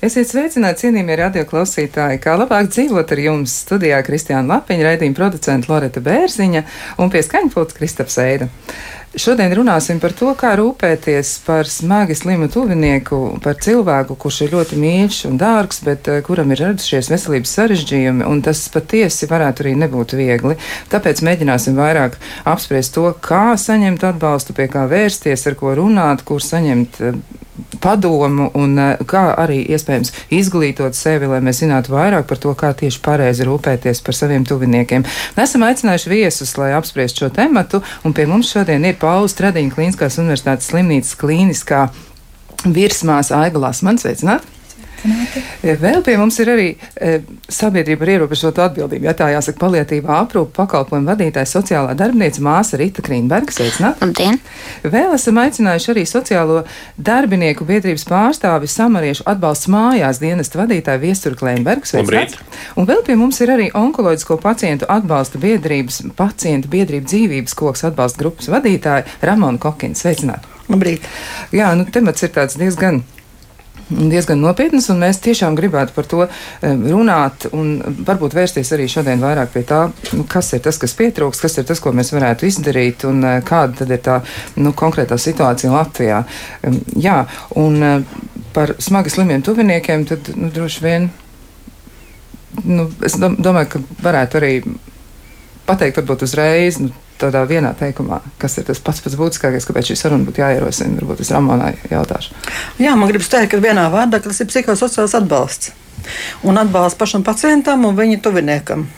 Esiet sveicināti, cienījamie radioklausītāji, kā labāk dzīvot ar jums studijā Kristiāna Lapiņa, raidījuma producenta Loreta Bērziņa un pie skaņpults Kristaps Eida. Šodien runāsim par to, kā rūpēties par smagi slimu tuvinieku, par cilvēku, kurš ir ļoti mīļš un dārgs, bet uh, kuram ir radušies veselības sarežģījumi, un tas patiesi varētu arī nebūt viegli. Tāpēc mēģināsim vairāk apspriest to, kā saņemt atbalstu, pie kā vērsties, ar ko runāt, kur saņemt uh, padomu un uh, kā arī iespējams izglītot sevi, lai mēs zinātu vairāk par to, kā tieši pareizi rūpēties par saviem tuviniekiem. Esam aicinājuši viesus, lai apspriestu šo tematu, un pie mums šodien ir Paula Stradiņa Klīniskās universitātes slimnīcas klīniskā virsmās Aiga Lasmans. Sveicināt! Vēl pie mums ir arī e, sabiedrība ar ierobežotu atbildību. Ja tā jāsaka, palietīvā aprūpa pakalpojuma vadītāja sociālā darbinieca māsa Rita Krīnberga. Sveicināt! Labdien! Vēl esam aicinājuši arī sociālo darbinieku biedrības pārstāvi samariešu atbalsts mājās dienesta vadītāju Viesturu Klēnbergu. Sveicināt! Un vēl pie mums ir arī onkoloģisko pacientu atbalsta biedrības pacientu biedrību dzīvības koks atbalsta grupas vadītāja Ramona Kokina. Sveicināt! Labrīt! Jā, nu temats ir tāds diezgan diezgan nopietnas, un mēs tiešām gribētu par to runāt un varbūt vērsties arī šodien vairāk pie tā, kas ir tas, kas pietrūks, kas ir tas, ko mēs varētu izdarīt, un eh, kāda tad ir tā nu, konkrētā situācija Latvijā. Jā, un eh, par smagi slimiem tuviniekiem, tad nu, droši vien, nu, es domāju, ka varētu arī pateikt varbūt uzreiz. Nu, tādā vienā teikumā, kas ir tas pats pats būtiskākais, kāpēc šī saruna būtu jāierosina. Varbūt es Ramonai jautāšu. Jā, man gribas teikt, ka vienā vārdā tas ir psihosociāls atbalsts. Un atbalsts pašam pacientam un viņa tuviniekam.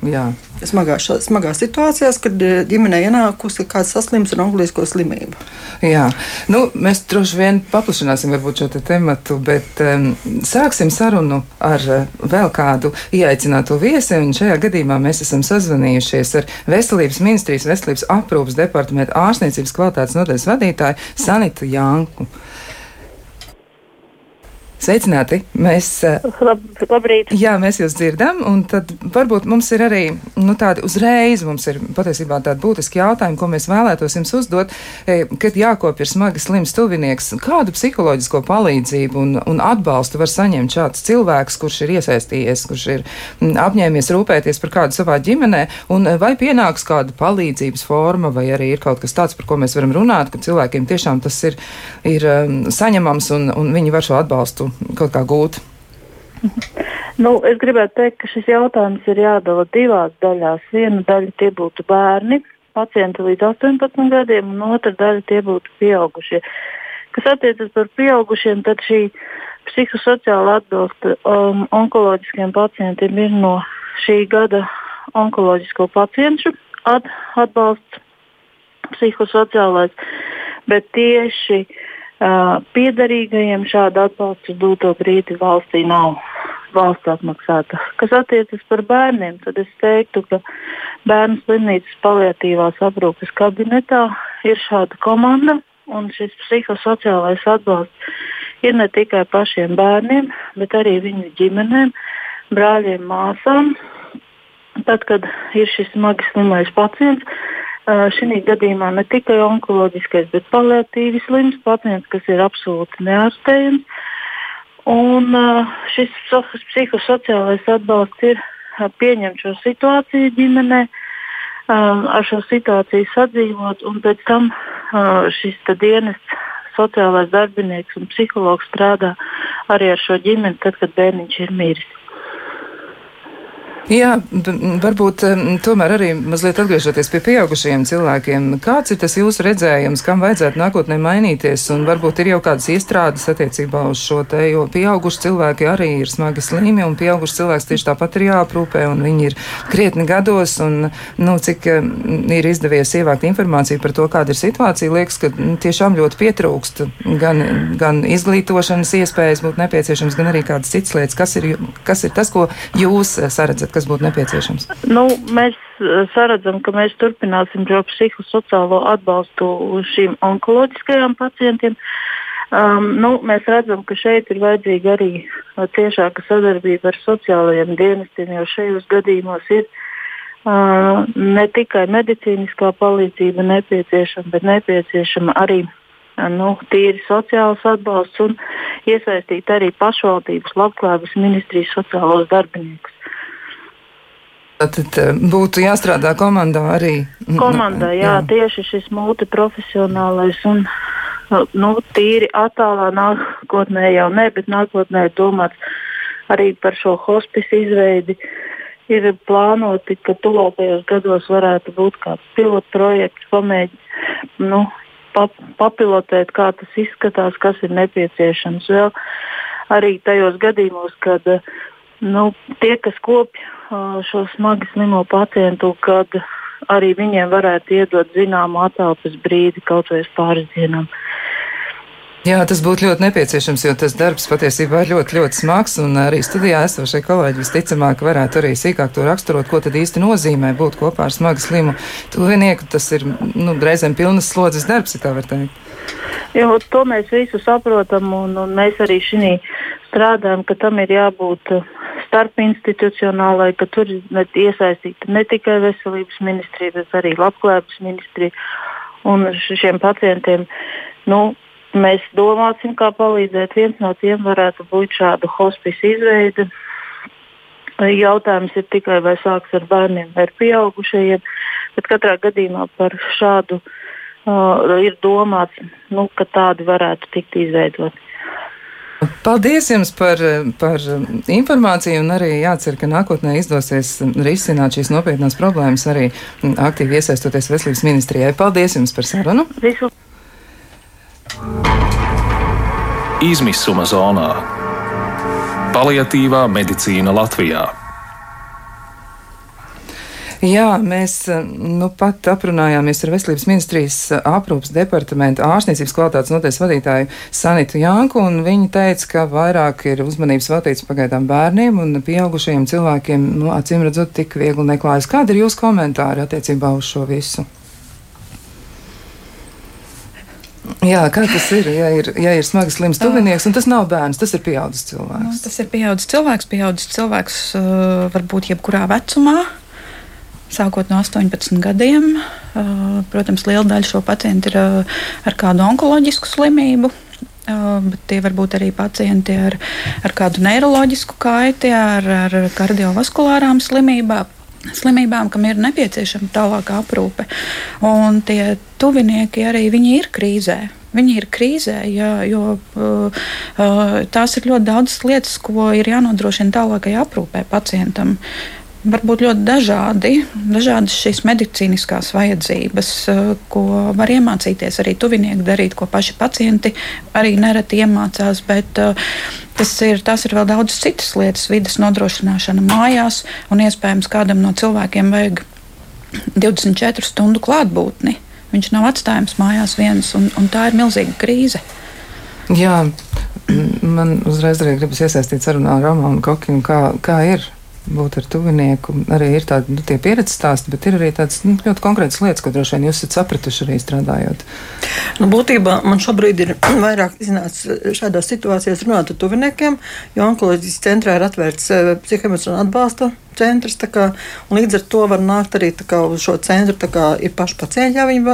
Jā. Smagā, smagā situācijās, kad eh, ģimenē ienākusi kāds saslims ar onkoloģisko slimību. Jā, nu, mēs droši vien paplašināsim šo te tematu, bet um, sāksim sarunu ar uh, vēl kādu ieaicināto viesi, un šajā gadījumā mēs esam sazvanījušies ar Veselības ministrijas veselības aprūpas departamentu ārstniecības kvalitātes nodaļas vadītāju Sanitu Janku. Sveicināti! Mēs, eh, Lab, labrīt! Jā, mēs jūs dzirdam, un tad varbūt mums ir arī nu, tādi uzreiz, mums ir patiesībā tādi būtiski jautājumi, ko mēs vēlētos jums uzdot, e, kad jākopja ir smagi slims tuvinieks. Kādu psiholoģisko palīdzību un, un atbalstu var saņemt šāds cilvēks, kurš ir iesaistījies, kurš ir apņēmies rūpēties par kādu savā ģimenē, un vai pienāks kāda palīdzības forma, vai arī ir kaut kas tāds, par ko mēs varam runāt, ka cilvēkiem tiešām tas ir, ir um, saņemams un, un viņi var šo atbalstu kaut kā gūt? Nu, es gribētu teikt, ka šis jautājums ir jādala divās daļās. Viena daļa tie būtu bērni, pacienti līdz 18 gadiem, un otra daļa tie būtu pieaugušie. Kas attiecas par pieaugušiem, tad šī psihosociāla atbalsta um, onkoloģiskiem pacientiem ir no šī gada onkoloģisko pacientu at, atbalsts psihosociālais, bet tieši uh, Piedarīgajiem šāda atbalsta uz doto brīdi valstī nav valsts atmaksāta. Kas attiecas par bērniem, tad es teiktu, ka bērnu slimnīcas paliatīvās aprūpes kabinetā ir šāda komanda, un šis psihosociālais atbalsts ir ne tikai pašiem bērniem, bet arī viņu ģimenēm, brāļiem, māsām. Tad, kad ir šis smagi slimais pacients, Šī gadījumā ne tikai onkoloģiskais, bet paliatīvi slims pacients, kas ir absolūti neārstējams. Un šis psihosociālais atbalsts ir pieņemt šo situāciju ģimenē, ar šo situāciju sadzīvot, un pēc tam šis dienests, sociālais darbinieks un psihologs strādā arī ar šo ģimeni, tad, kad bērniņš ir miris. Jā, varbūt tomēr arī mazliet atgriežoties pie pieaugušajiem cilvēkiem. Kāds ir tas jūsu redzējums, kam vajadzētu nākotnē mainīties? Un varbūt ir jau kādas iestrādes attiecībā uz šo te, jo pieauguši cilvēki arī ir smagi slimi, un pieauguši cilvēks tieši tāpat ir jāaprūpē, un viņi ir krietni gados, un, nu, cik ir izdevies ievākt informāciju par to, kāda ir situācija, liekas, ka tiešām ļoti pietrūkst gan, gan izglītošanas iespējas būtu nepieciešams, gan arī kādas citas lietas. Kas ir, kas ir tas, ko jūs saredzat? Kas būtu nepieciešams? Nu, mēs eh, saredzam, ka mēs turpināsim šo psihosociālo atbalstu šīm onkoloģiskajām pacientiem. Um, nu, mēs redzam, ka šeit ir vajadzīga arī uh, ciešāka sadarbība ar sociālajiem dienestiem, jo šajos gadījumos ir uh, ne tikai medicīniskā palīdzība nepieciešama, bet nepieciešama arī nu, tīri sociāls atbalsts un iesaistīt arī pašvaldības labklājības ministrijas sociālos darbiniekus. Tad būtu jāstrādā komandā arī. Komandā, jā, jā. tieši šis multiprofesionālais un nu, tīri attālā nākotnē jau ne, bet nākotnē domāts arī par šo hospisu izveidi. Ir plānoti, ka tuvākajos gados varētu būt kāds pilotu projekts, pamēģināt nu, pap, papilotēt, kā tas izskatās, kas ir nepieciešams. Vēl arī tajos gadījumos, kad nu, tie, kas kopj šo smagi slimo pacientu, kad arī viņiem varētu iedot zināmu atelpas brīdi kaut vai pāris dienām. Jā, tas būtu ļoti nepieciešams, jo tas darbs patiesībā ir ļoti, ļoti smags. Un arī studijā esošie kolēģi visticamāk varētu arī sīkāk to raksturot, ko tad īsti nozīmē būt kopā ar smagu slimu tuvinieku. Tas ir nu, reizēm pilnas slodzes darbs, ja tā var teikt. Jo, to mēs visi saprotam, un, un mēs arī šī strādājam, ka tam ir jābūt starpinstitucionālai, ka tur ir iesaistīta ne tikai veselības ministrija, bet arī labklājības ministrija. Un šiem pacientiem nu, Mēs domāsim, kā palīdzēt. Viens no tiem varētu būt šāda hospice izveide. Jautājums ir tikai, vai sāks ar bērniem vai ar pieaugušajiem. Bet katrā gadījumā par šādu uh, ir domāts, nu, ka tādi varētu tikt izveidoti. Paldies jums par, par informāciju un arī jācer, ka nākotnē izdosies risināt šīs nopietnās problēmas arī aktīvi iesaistoties veselības ministrijai. Paldies jums par sarunu! Visu. Izmisuma zonā - paliatīvā medicīna Latvijā. Jā, mēs nu, pat aprunājāmies ar Veselības ministrijas aprūpas departamenta ārstniecības kvalitātes noties vadītāju Sanitu Janku, un viņa teica, ka vairāk ir uzmanības veltīts pagaidām bērniem un pieaugušajiem cilvēkiem, nu, acīm redzot, tik viegli neklājas. Kāda ir jūsu komentāri attiecībā uz šo visu? Jā, kā tas ir? Ja ir, ja ir smagi slims tuvinieks, un tas nav bērns, tas ir pieaudzis cilvēks. Nu, tas ir pieaudzis cilvēks. Pieaudzis cilvēks uh, var būt jebkurā vecumā. Sākot no 18 gadiem, uh, protams, liela daļa šo pacientu ir uh, ar kādu onkoloģisku slimību, bet tie var būt arī pacienti ar, ar kādu neiroloģisku kaiti, ar, ar kardiovaskulārām slimībām slimībām, kam ir nepieciešama tālāka aprūpe. Un tie tuvinieki arī ir krīzē. Viņi ir krīzē, jā, jo uh, tās ir ļoti daudzas lietas, ko ir jānodrošina tālākai aprūpē pacientam. Uh, var būt ļoti dažādi, dažādas šīs medicīniskās vajadzības, eh, ko var iemācīties arī tuvinieki darīt, ko paši pacienti arī nereti iemācās. Bet, uh, tas ir, tas ir vēl daudz citas lietas, vidas nodrošināšana mājās, un iespējams kādam no cilvēkiem vajag 24 stundu klātbūtni. Viņš nav atstājams mājās viens, un, un tā ir milzīga krīze. Jā, man uzreiz arī gribas iesaistīt sarunā ar Romaну Kokinu, kā, kā ir būt ar tuvinieku. Arī ir tādi nu, pieredzes stāsti, bet ir arī tādas nu, ļoti konkrētas lietas, ko droši vien jūs esat sapratuši arī strādājot. Nu, būtībā man šobrīd ir vairāk iznācis šādās situācijās runāt ar tuviniekiem, jo onkoloģijas centrā ir atvērts eh, psihoemocionāla atbalsta centrs. Kā, līdz ar to var nākt arī kā, uz šo centru. Kā, ir paši pacienti, ja viņi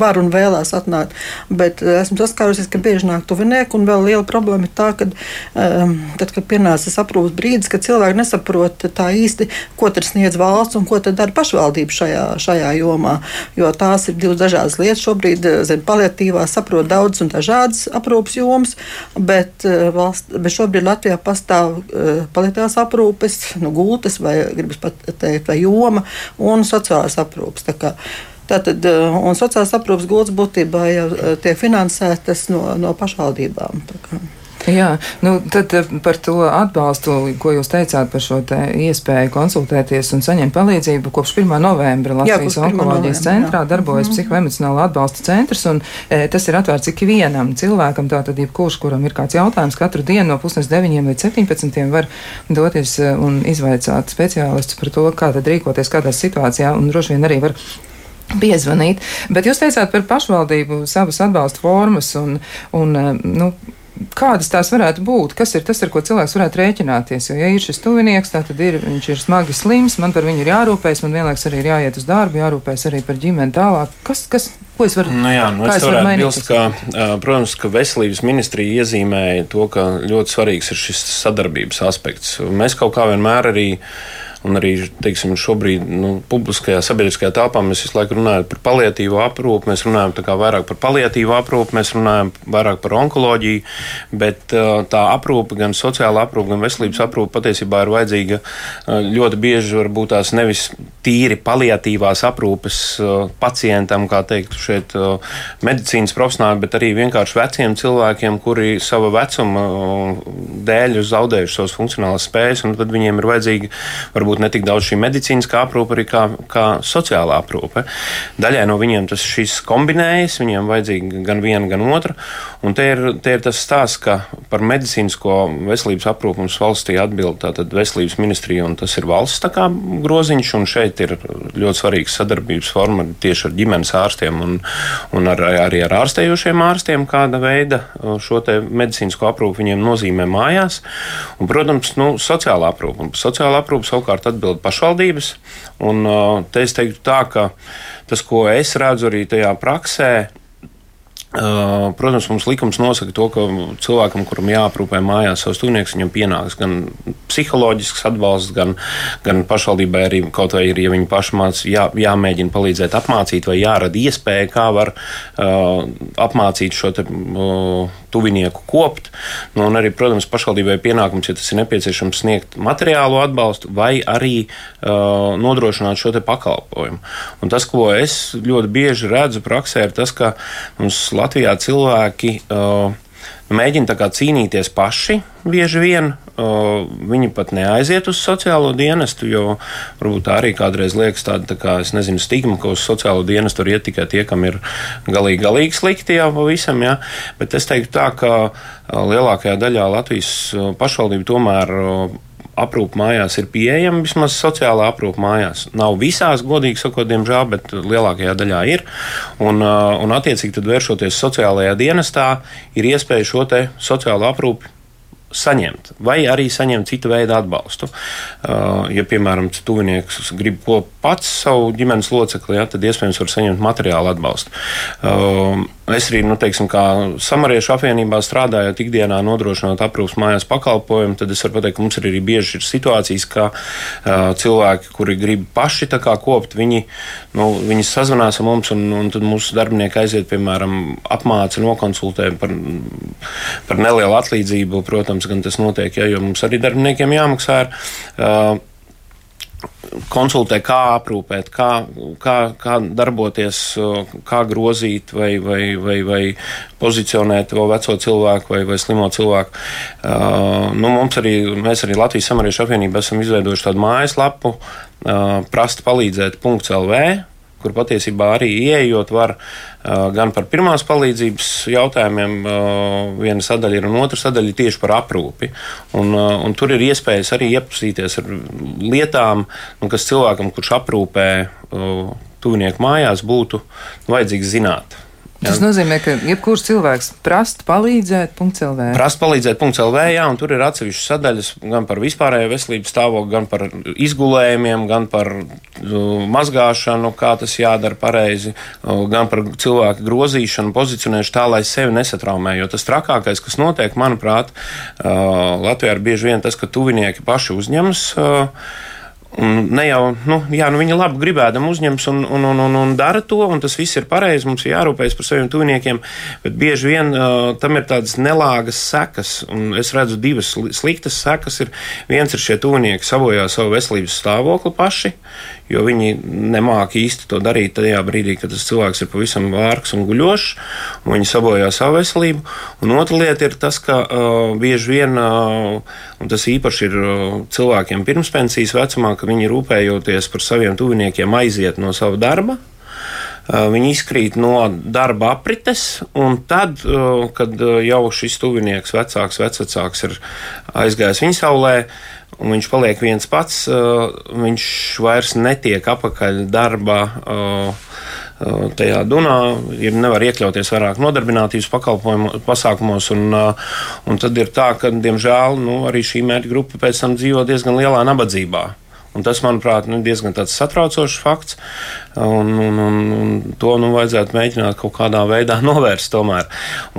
var un vēlās atnākt. Bet eh, esmu saskārusies, ka bieži nāk tuvinieki. Un vēl liela problēma ir tā, ka um, tad, kad pienāca tas aprūpas brīdis, kad cilvēki nesaprot tā īsti, ko tad sniedz valsts un ko tad dara pašvaldība šajā, šajā jomā. Jo tās ir divas dažādas lietas. Šobrīd eh, zem paliatīvā saprot daudz un dažādas aprūpas jomas, bet, valsts, bet šobrīd Latvijā pastāv paliatīvās aprūpes nu, gultas grupas, vai gribas pat teikt, vai joma un sociālās aprūpes. Tātad, eh, un sociālās aprūpes gultas būtībā jau eh, tiek finansētas no, no pašvaldībām. Jā, nu tad eh, par to atbalstu, ko jūs teicāt par šo te iespēju konsultēties un saņemt palīdzību. Kopš 1. novembra Latvijas jā, onkoloģijas centrā jā. darbojas mm -hmm. psihoemocionāla atbalsta centrs, un e, tas ir atvērts ikvienam cilvēkam. Tātad, jebkurš, kuram ir kāds jautājums, katru dienu no pusnes 9 līdz 17 var doties e, un izvaicāt speciālistus par to, kā tad rīkoties kādā situācijā, un droši vien arī var piezvanīt. Bet jūs teicāt par pašvaldību savas atbalsta formas un, un nu, kādas tās varētu būt? Kas ir tas, ar ko cilvēks varētu rēķināties? Jo, ja ir šis tuvinieks, tad ir, viņš ir smagi slims, man par viņu ir jārūpējas, man vienlaiks arī ir jāiet uz darbu, jārūpējas arī par ģimeni tālāk. Kas, kas, ko es varu? Nu jā, nu es varētu bilst, ka, protams, ka veselības ministrija iezīmēja to, ka ļoti svarīgs ir šis sadarbības aspekts. Mēs kaut kā vienmēr arī Un arī teiksim, šobrīd nu, publiskajā sabiedriskajā telpā mēs visu laiku runājam par paliatīvo aprūpi. Mēs runājam vairāk par paliatīvo aprūpi, mēs runājam vairāk par onkoloģiju, bet uh, tā aprūpe, gan sociāla aprūpe, gan veselības aprūpe patiesībā ir vajadzīga uh, ļoti bieži. Varbūt tās nevis tīri paliatīvās aprūpes uh, pacientam, kā teikt, šeit medicīnas profesionāli, bet arī vienkārši veciem cilvēkiem, kuri sava vecuma dēļ ir zaudējuši savas funkcionālas spējas, un tad viņiem ir vajadzīga varbūt varbūt ne tik daudz šī medicīniskā aprūpe, arī kā, kā sociālā aprūpe. Daļai no viņiem tas kombinējas, viņiem vajadzīga gan viena, gan otra. Un te ir, te ir tas stāsts, ka par medicīnisko veselības aprūpu mums valstī atbild tātad veselības ministrija, un tas ir valsts kā groziņš, un šeit ir ļoti svarīga sadarbības forma tieši ar ģimenes ārstiem un, un ar, arī ar ārstējošiem ārstiem, kāda veida šo medicīnisko aprūpu viņiem nozīmē mājās. Un, protams, nu, sociālā aprūpa. Sociālā aprūpa savukārt savukārt atbild pašvaldības. Un, te es teiktu tā, ka tas, ko es redzu arī tajā praksē, Uh, protams, mums likums nosaka to, ka cilvēkam, kuram jāaprūpē mājās savs tuvnieks, viņam pienāks gan psiholoģisks atbalsts, gan, gan pašvaldībai arī kaut vai ir, ja viņi paši mācās, jā, jāmēģina palīdzēt apmācīt, vai jārada iespēja, kā var uh, apmācīt šo te, uh, tuvinieku kopt. Nu, un arī, protams, pašvaldībai pienākums, ja tas ir nepieciešams, sniegt materiālo atbalstu vai arī uh, nodrošināt šo pakalpojumu. Un tas, ko es ļoti bieži redzu praksē, ir tas, ka mums Latvijā cilvēki uh, mēģina cīnīties paši bieži vien. Uh, viņi pat neaiziet uz sociālo dienestu, jo varbūt tā arī kādreiz liekas tāda, tā kā, nezinu, stigma, ka uz sociālo dienestu var iet tikai tie, kam ir galīgi, galīgi slikti jau pavisam. Ja? Bet es teiktu tā, ka lielākajā daļā Latvijas pašvaldību tomēr aprūpe mājās ir pieejama, vismaz sociālā aprūpe mājās. Nav visās, godīgi sakot, diemžēl, bet lielākajā daļā ir. Un, uh, un attiecīgi, tad vēršoties sociālajā dienestā, ir iespēja šo sociālo aprūpi saņemt, vai arī saņemt citu veidu atbalstu. Uh, ja, piemēram, tuvinieks grib ko pats savu ģimenes locekli, ja, tad iespējams var saņemt materiālu atbalstu. Es arī, nu, teiksim, kā samariešu apvienībā strādājot ikdienā, nodrošinot aprūpas mājās pakalpojumu, tad es varu pateikt, ka mums ir arī bieži ir situācijas, ka uh, cilvēki, kuri grib paši kā, kopt, viņi, nu, viņi sazvanās ar mums, un, un tad mūsu darbinieki aiziet, piemēram, apmāca, nokonsultē par, par nelielu atlīdzību, protams, gan tas notiek, ja, jo mums arī darbiniekiem jāmaksā. Ir, uh, konsultē, kā aprūpēt, kā, kā, kā darboties, kā grozīt vai, vai, vai, vai pozicionēt vēl veco cilvēku vai, vai slimo cilvēku. Uh, nu, arī, mēs arī Latvijas samariešu apvienībā esam izveidojuši tādu mājaslapu, uh, prasta palīdzēt .lv, kur patiesībā arī ieejot var gan par pirmās palīdzības jautājumiem, viena sadaļa ir un otra sadaļa tieši par aprūpi. Un, un tur ir iespējas arī iepazīties ar lietām, nu, kas cilvēkam, kurš aprūpē tuvinieku mājās, būtu vajadzīgs zināt. Tas jā. nozīmē, ka jebkurš cilvēks prasa palīdzēt, .lv. Prasa palīdzēt, .lv, jā, un tur ir atsevišķas sadaļas gan par vispārējo veselības stāvokli, gan par izgulējumiem, gan par uh, mazgāšanu, kā tas jādara pareizi, uh, gan par cilvēku grozīšanu, pozicionēšanu tā, lai sevi nesatraumē. Jo tas trakākais, kas notiek, manuprāt, uh, Latvijā ir bieži vien tas, ka tuvinieki paši uzņemas. Uh, Un ne jau nu, jā, nu viņa labi gribēdam uzņems un, un, un, un, un dara to, un tas viss ir pareizi. Mums ir jārūpējas par saviem tuviniekiem, bet bieži vien uh, tam ir tādas nelāgas sekas. Es redzu divas sliktas sekas. Ir, viens ir šie tuvinieki sabojā savu veselības stāvokli paši, jo viņi nemāķi īsti to darīt tajā brīdī, kad tas cilvēks ir pavisam vārgs un guļošs, un viņi sabojā savu veselību. Un otra lieta ir tas, ka uh, bieži vien, uh, un tas īpaši ir uh, cilvēkiem pirmspensijas vecumā, ka viņi rūpējoties par saviem tuviniekiem aiziet no sava darba. Viņi izkrīt no darba aprites, un tad, kad jau šis tuvinieks, vecāks, vecāks ir aizgājis viņa saulē, un viņš paliek viens pats, viņš vairs netiek apakaļ darbā tajā dunā, ir nevar iekļauties vairāk nodarbinātības pasākumos. Un, un tad ir tā, ka, diemžēl, nu, arī šī mērķa grupa pēc tam dzīvo diezgan lielā nabadzībā. Un tas, manuprāt, ir nu, diezgan satraucošs fakts. Un, un, un, un to nu, vajadzētu mēģināt kaut kādā veidā novērst. Tomēr.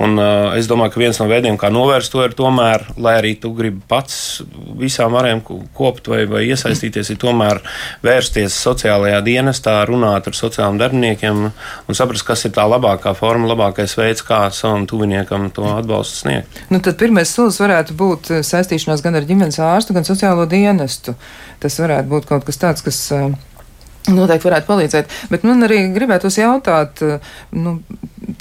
Un, uh, es domāju, ka viens no veidiem, kā novērst to, ir tomēr, lai arī tu gribi pats visām varēm kopt vai, vai iesaistīties, ir tomēr vērsties sociālajā dienestā, runāt ar sociālajiem darbiniekiem un saprast, kas ir tā labākā forma, labākais veids, kā savam tuviniekam to atbalstu sniegt. Nu, tad pirmais solis varētu būt saistīšanās gan ar ģimenes ārstu, gan sociālo dienestu. Tas varētu būt kaut kas tāds, kas. Noteikti varētu palīdzēt, bet man arī gribētos jautāt nu,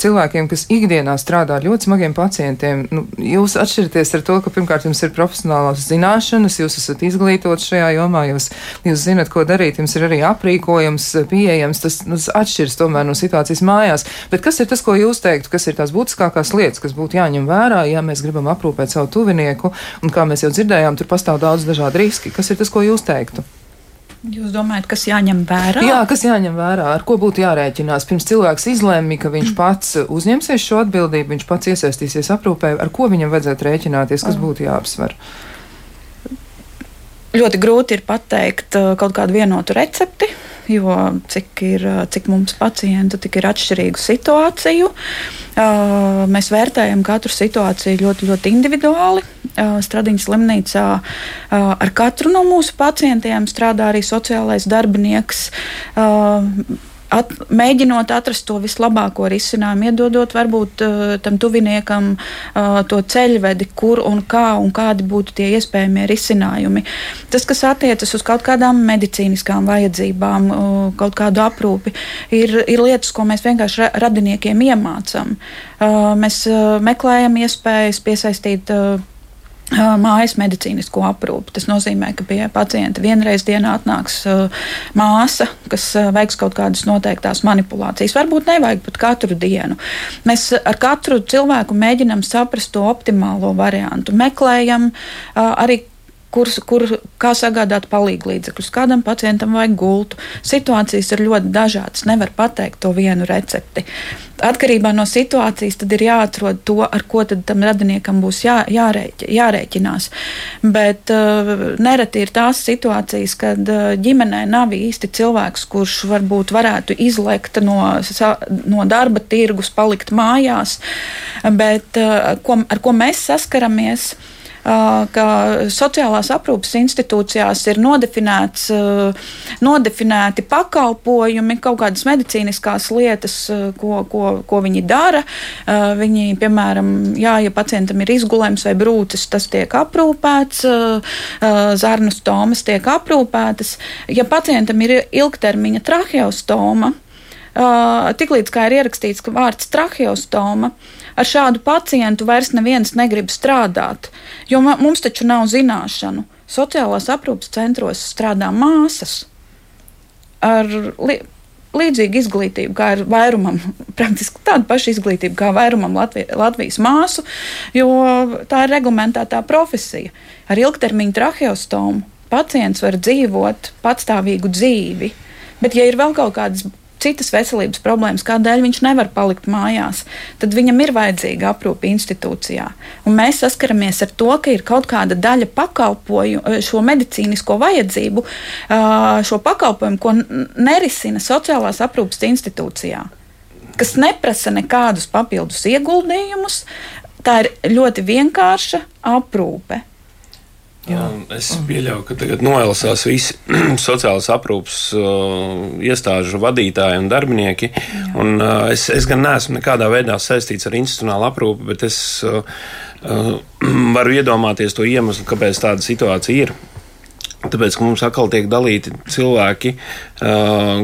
cilvēkiem, kas ikdienā strādā ar ļoti smagiem pacientiem. Nu, jūs atšķiraties ar to, ka pirmkārt jums ir profesionālās zināšanas, jūs esat izglītots šajā jomā, jūs, jūs zinat, ko darīt, jums ir arī aprīkojums pieejams, tas, nu, tas atšķiras tomēr no situācijas mājās. Bet kas ir tas, ko jūs teiktu, kas ir tās būtiskākās lietas, kas būtu jāņem vērā, ja mēs gribam aprūpēt savu tuvinieku, un kā mēs jau dzirdējām, tur pastāv daudz dažādu riski. Kas ir tas, ko jūs teiktu? Jūs domājat, kas jāņem vērā? Jā, kas jāņem vērā, ar ko būtu jārēķinās. Pirms cilvēks izlēma, ka viņš pats uzņemsies šo atbildību, viņš pats iesaistīsies aprūpē, ar ko viņam vajadzētu rēķināties, kas būtu jāapsver. Ļoti grūti ir pateikt uh, kaut kādu vienotu recepti, jo cik, ir, cik mums pacientu, tik ir atšķirīgu situāciju. Mēs vērtējam katru situāciju ļoti, ļoti individuāli. Stradiņas slimnīcā ar katru no mūsu pacientiem strādā arī sociālais darbinieks at, mēģinot atrast to vislabāko risinājumu, iedodot varbūt uh, tam tuviniekam uh, to ceļvedi, kur un kā un kādi būtu tie iespējamie risinājumi. Tas, kas attiecas uz kaut kādām medicīniskām vajadzībām, uh, kaut kādu aprūpi, ir, ir lietas, ko mēs vienkārši radiniekiem iemācām. Uh, mēs uh, meklējam iespējas piesaistīt. Uh, mājas medicīnisko aprūpi. Tas nozīmē, ka pie pacienta vienreiz dienā atnāks uh, māsa, kas uh, veiks kaut kādas noteiktās manipulācijas. Varbūt nevajag pat katru dienu. Mēs ar katru cilvēku mēģinam saprast to optimālo variantu. Meklējam uh, arī kur, kur, kā sagādāt palīdzību līdzekļus, kādam pacientam vajag gultu. Situācijas ir ļoti dažādas. Nevar pateikt to vienu recepti. Atkarībā no situācijas tad ir jāatrod to, ar ko tam radiniekam būs jā, jārēķ, jārēķinās. Bet uh, nereti ir tās situācijas, kad uh, ģimenē nav īsti cilvēks, kurš varbūt varētu izlekt no, no darba tirgus, palikt mājās. Bet uh, ko, ar ko mēs saskaramies? Uh, ka sociālās aprūpas institūcijās ir nodefinēts, nodefinēti pakalpojumi, kaut kādas medicīniskās lietas, ko, ko, ko viņi dara. Viņi, piemēram, jā, ja pacientam ir izgulējums vai brūces, tas tiek aprūpēts, zarnu stomas tiek aprūpētas. Ja pacientam ir ilgtermiņa traheostoma, tiklīdz kā ir ierakstīts, vārds traheostoma, ar šādu pacientu vairs neviens negrib strādāt, jo mums taču nav zināšanu. Sociālās aprūpas centros strādā māsas ar li līdzīgu izglītību, kā ir vairumam, praktiski tāda paša izglītība kā vairumam Latvi Latvijas māsu, jo tā ir reglamentētā profesija. Ar ilgtermiņa traheostomu pacients var dzīvot patstāvīgu dzīvi. Bet, ja ir vēl kaut kādas citas veselības problēmas, kādēļ viņš nevar palikt mājās, tad viņam ir vajadzīga aprūpe institūcijā. Un mēs saskaramies ar to, ka ir kaut kāda daļa pakalpojumu, eh, šo medicīnisko vajadzību, šo pakalpojumu, ko nerisina sociālās aprūpes institūcijā, kas neprasa nekādus papildus ieguldījumus. Tā ir ļoti vienkārša aprūpe. Jā. Es pieļauju, ka tagad noelasās visi sociālās aprūpas uh, iestāžu vadītāji un darbinieki. Un, uh, es, es gan neesmu nekādā veidā saistīts ar institucionālu aprūpi, bet es uh, uh, varu iedomāties to iemeslu, kāpēc tāda situācija ir. Tāpēc, mums atkal tiek dalīti cilvēki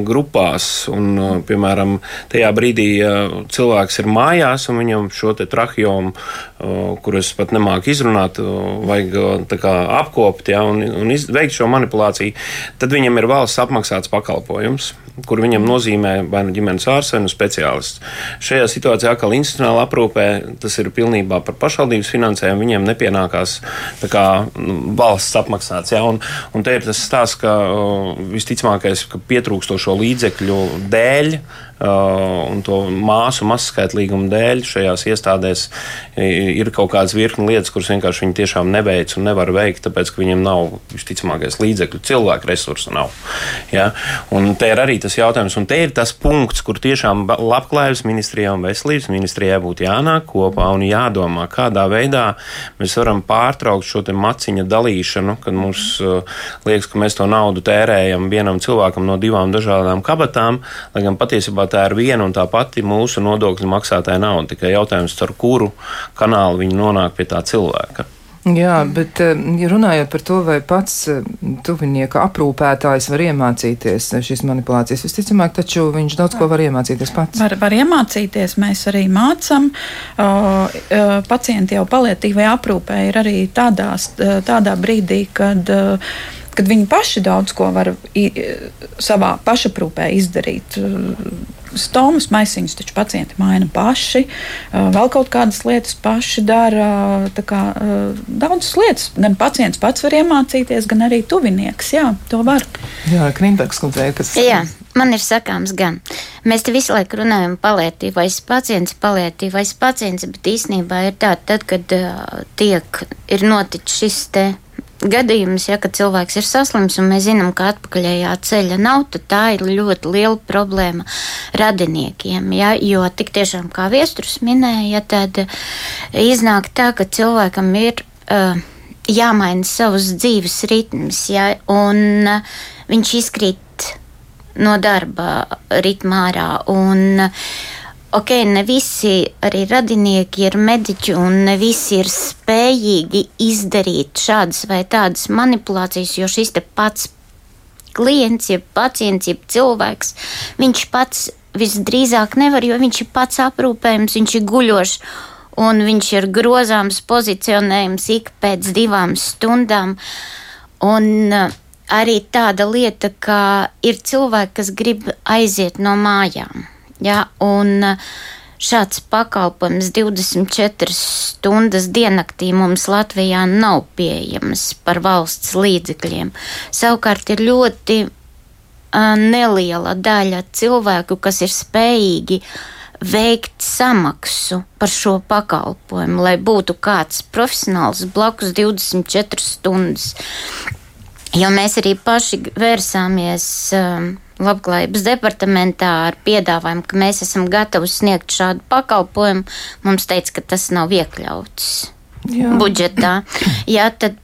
grupās, un, uh, piemēram, tajā brīdī uh, cilvēks ir mājās, un viņam šo trahiomu, uh, kurus pat nemāku izrunāt, uh, vajag uh, kā, apkopot ja, un, un iz, veikt šo manipulāciju, tad viņam ir valsts apmaksāts pakalpojums, kur viņam nozīmē vai nu ģimenes ārsts vai nu speciālists. Šajā situācijā atkal institucionāla aprūpē tas ir pilnībā par pašvaldības finansējumu, viņiem nepienākās kā, nu, valsts apmaksāts. Ja, un, Un te ir tas stāsts, ka visticamākais, ka pietrūkstošo līdzekļu dēļ un to māsu mazskaitlīgumu dēļ šajās iestādēs ir kaut kādas virkni lietas, kuras vienkārši viņi tiešām neveic un nevar veikt, tāpēc, ka viņiem nav visticamākais līdzekļu, cilvēku resursu nav. Ja? Un te ir arī tas jautājums, un te ir tas punkts, kur tiešām labklājības ministrijā un veselības ministrijā būtu jānāk kopā un jādomā, kādā veidā mēs varam pārtraukt šo maciņa dalīšanu, kad mums uh, liekas, ka mēs to naudu tērējam vienam cilvēkam no divām dažādām kabatām, lai gan patiesībā tā ir viena un tā pati mūsu nodokļu maksātāja nauda. Tikai jautājums, ar kuru kanālu viņi nonāk pie tā cilvēka. Jā, bet eh, ja runājot par to, vai pats eh, tuvinieka aprūpētājs var iemācīties šīs manipulācijas, visticamāk, taču viņš daudz ko var iemācīties pats. Var, var iemācīties, mēs arī mācām. Pacienti jau palietīvai aprūpē ir arī tādās, tādā brīdī, kad kad viņi paši daudz ko var savā pašaprūpē izdarīt. Stomas maisiņus taču pacienti maina paši, vēl kaut kādas lietas paši dara. Kā, daudzas lietas gan pacients pats var iemācīties, gan arī tuvinieks. Jā, to var. Jā, Krimbergs kundze, kas. Jā. Man ir sakāms, gan mēs te visu laiku runājam par palietīvais pacients, palietīvais pacients, bet īstenībā ir tā, tad, kad uh, tiek, ir noticis šis te gadījums, ja cilvēks ir saslims un mēs zinām, ka atpakaļējā ceļa nav, tad tā ir ļoti liela problēma radiniekiem. Ja, jo tik tiešām, kā viesturs minēja, tad iznāk tā, ka cilvēkam ir uh, jāmaina savus dzīves ritms, ja, un uh, viņš izkrīt no darba ritmā ārā. Un, uh, ok, ne visi arī radinieki ir mediķi un ne visi ir spējīgi izdarīt šādas vai tādas manipulācijas, jo šis te pats klients, jeb pacients, jeb cilvēks, viņš pats visdrīzāk nevar, jo viņš ir pats aprūpējams, viņš ir guļošs un viņš ir grozāms, pozicionējams ik pēc divām stundām. Un uh, arī tāda lieta, ka ir cilvēki, kas grib aiziet no mājām. Ja, un uh, šāds pakalpojums 24 stundas diennaktī mums Latvijā nav pieejams par valsts līdzekļiem. Savukārt ir ļoti uh, neliela daļa cilvēku, kas ir spējīgi veikt samaksu par šo pakalpojumu, lai būtu kāds profesionāls blakus 24 stundas. Jo mēs arī paši vērsāmies. Labklājības departamentā ar piedāvājumu, ka mēs esam gatavi sniegt šādu pakalpojumu, mums teica, ka tas nav iekļauts Jā. budžetā. Jā, tad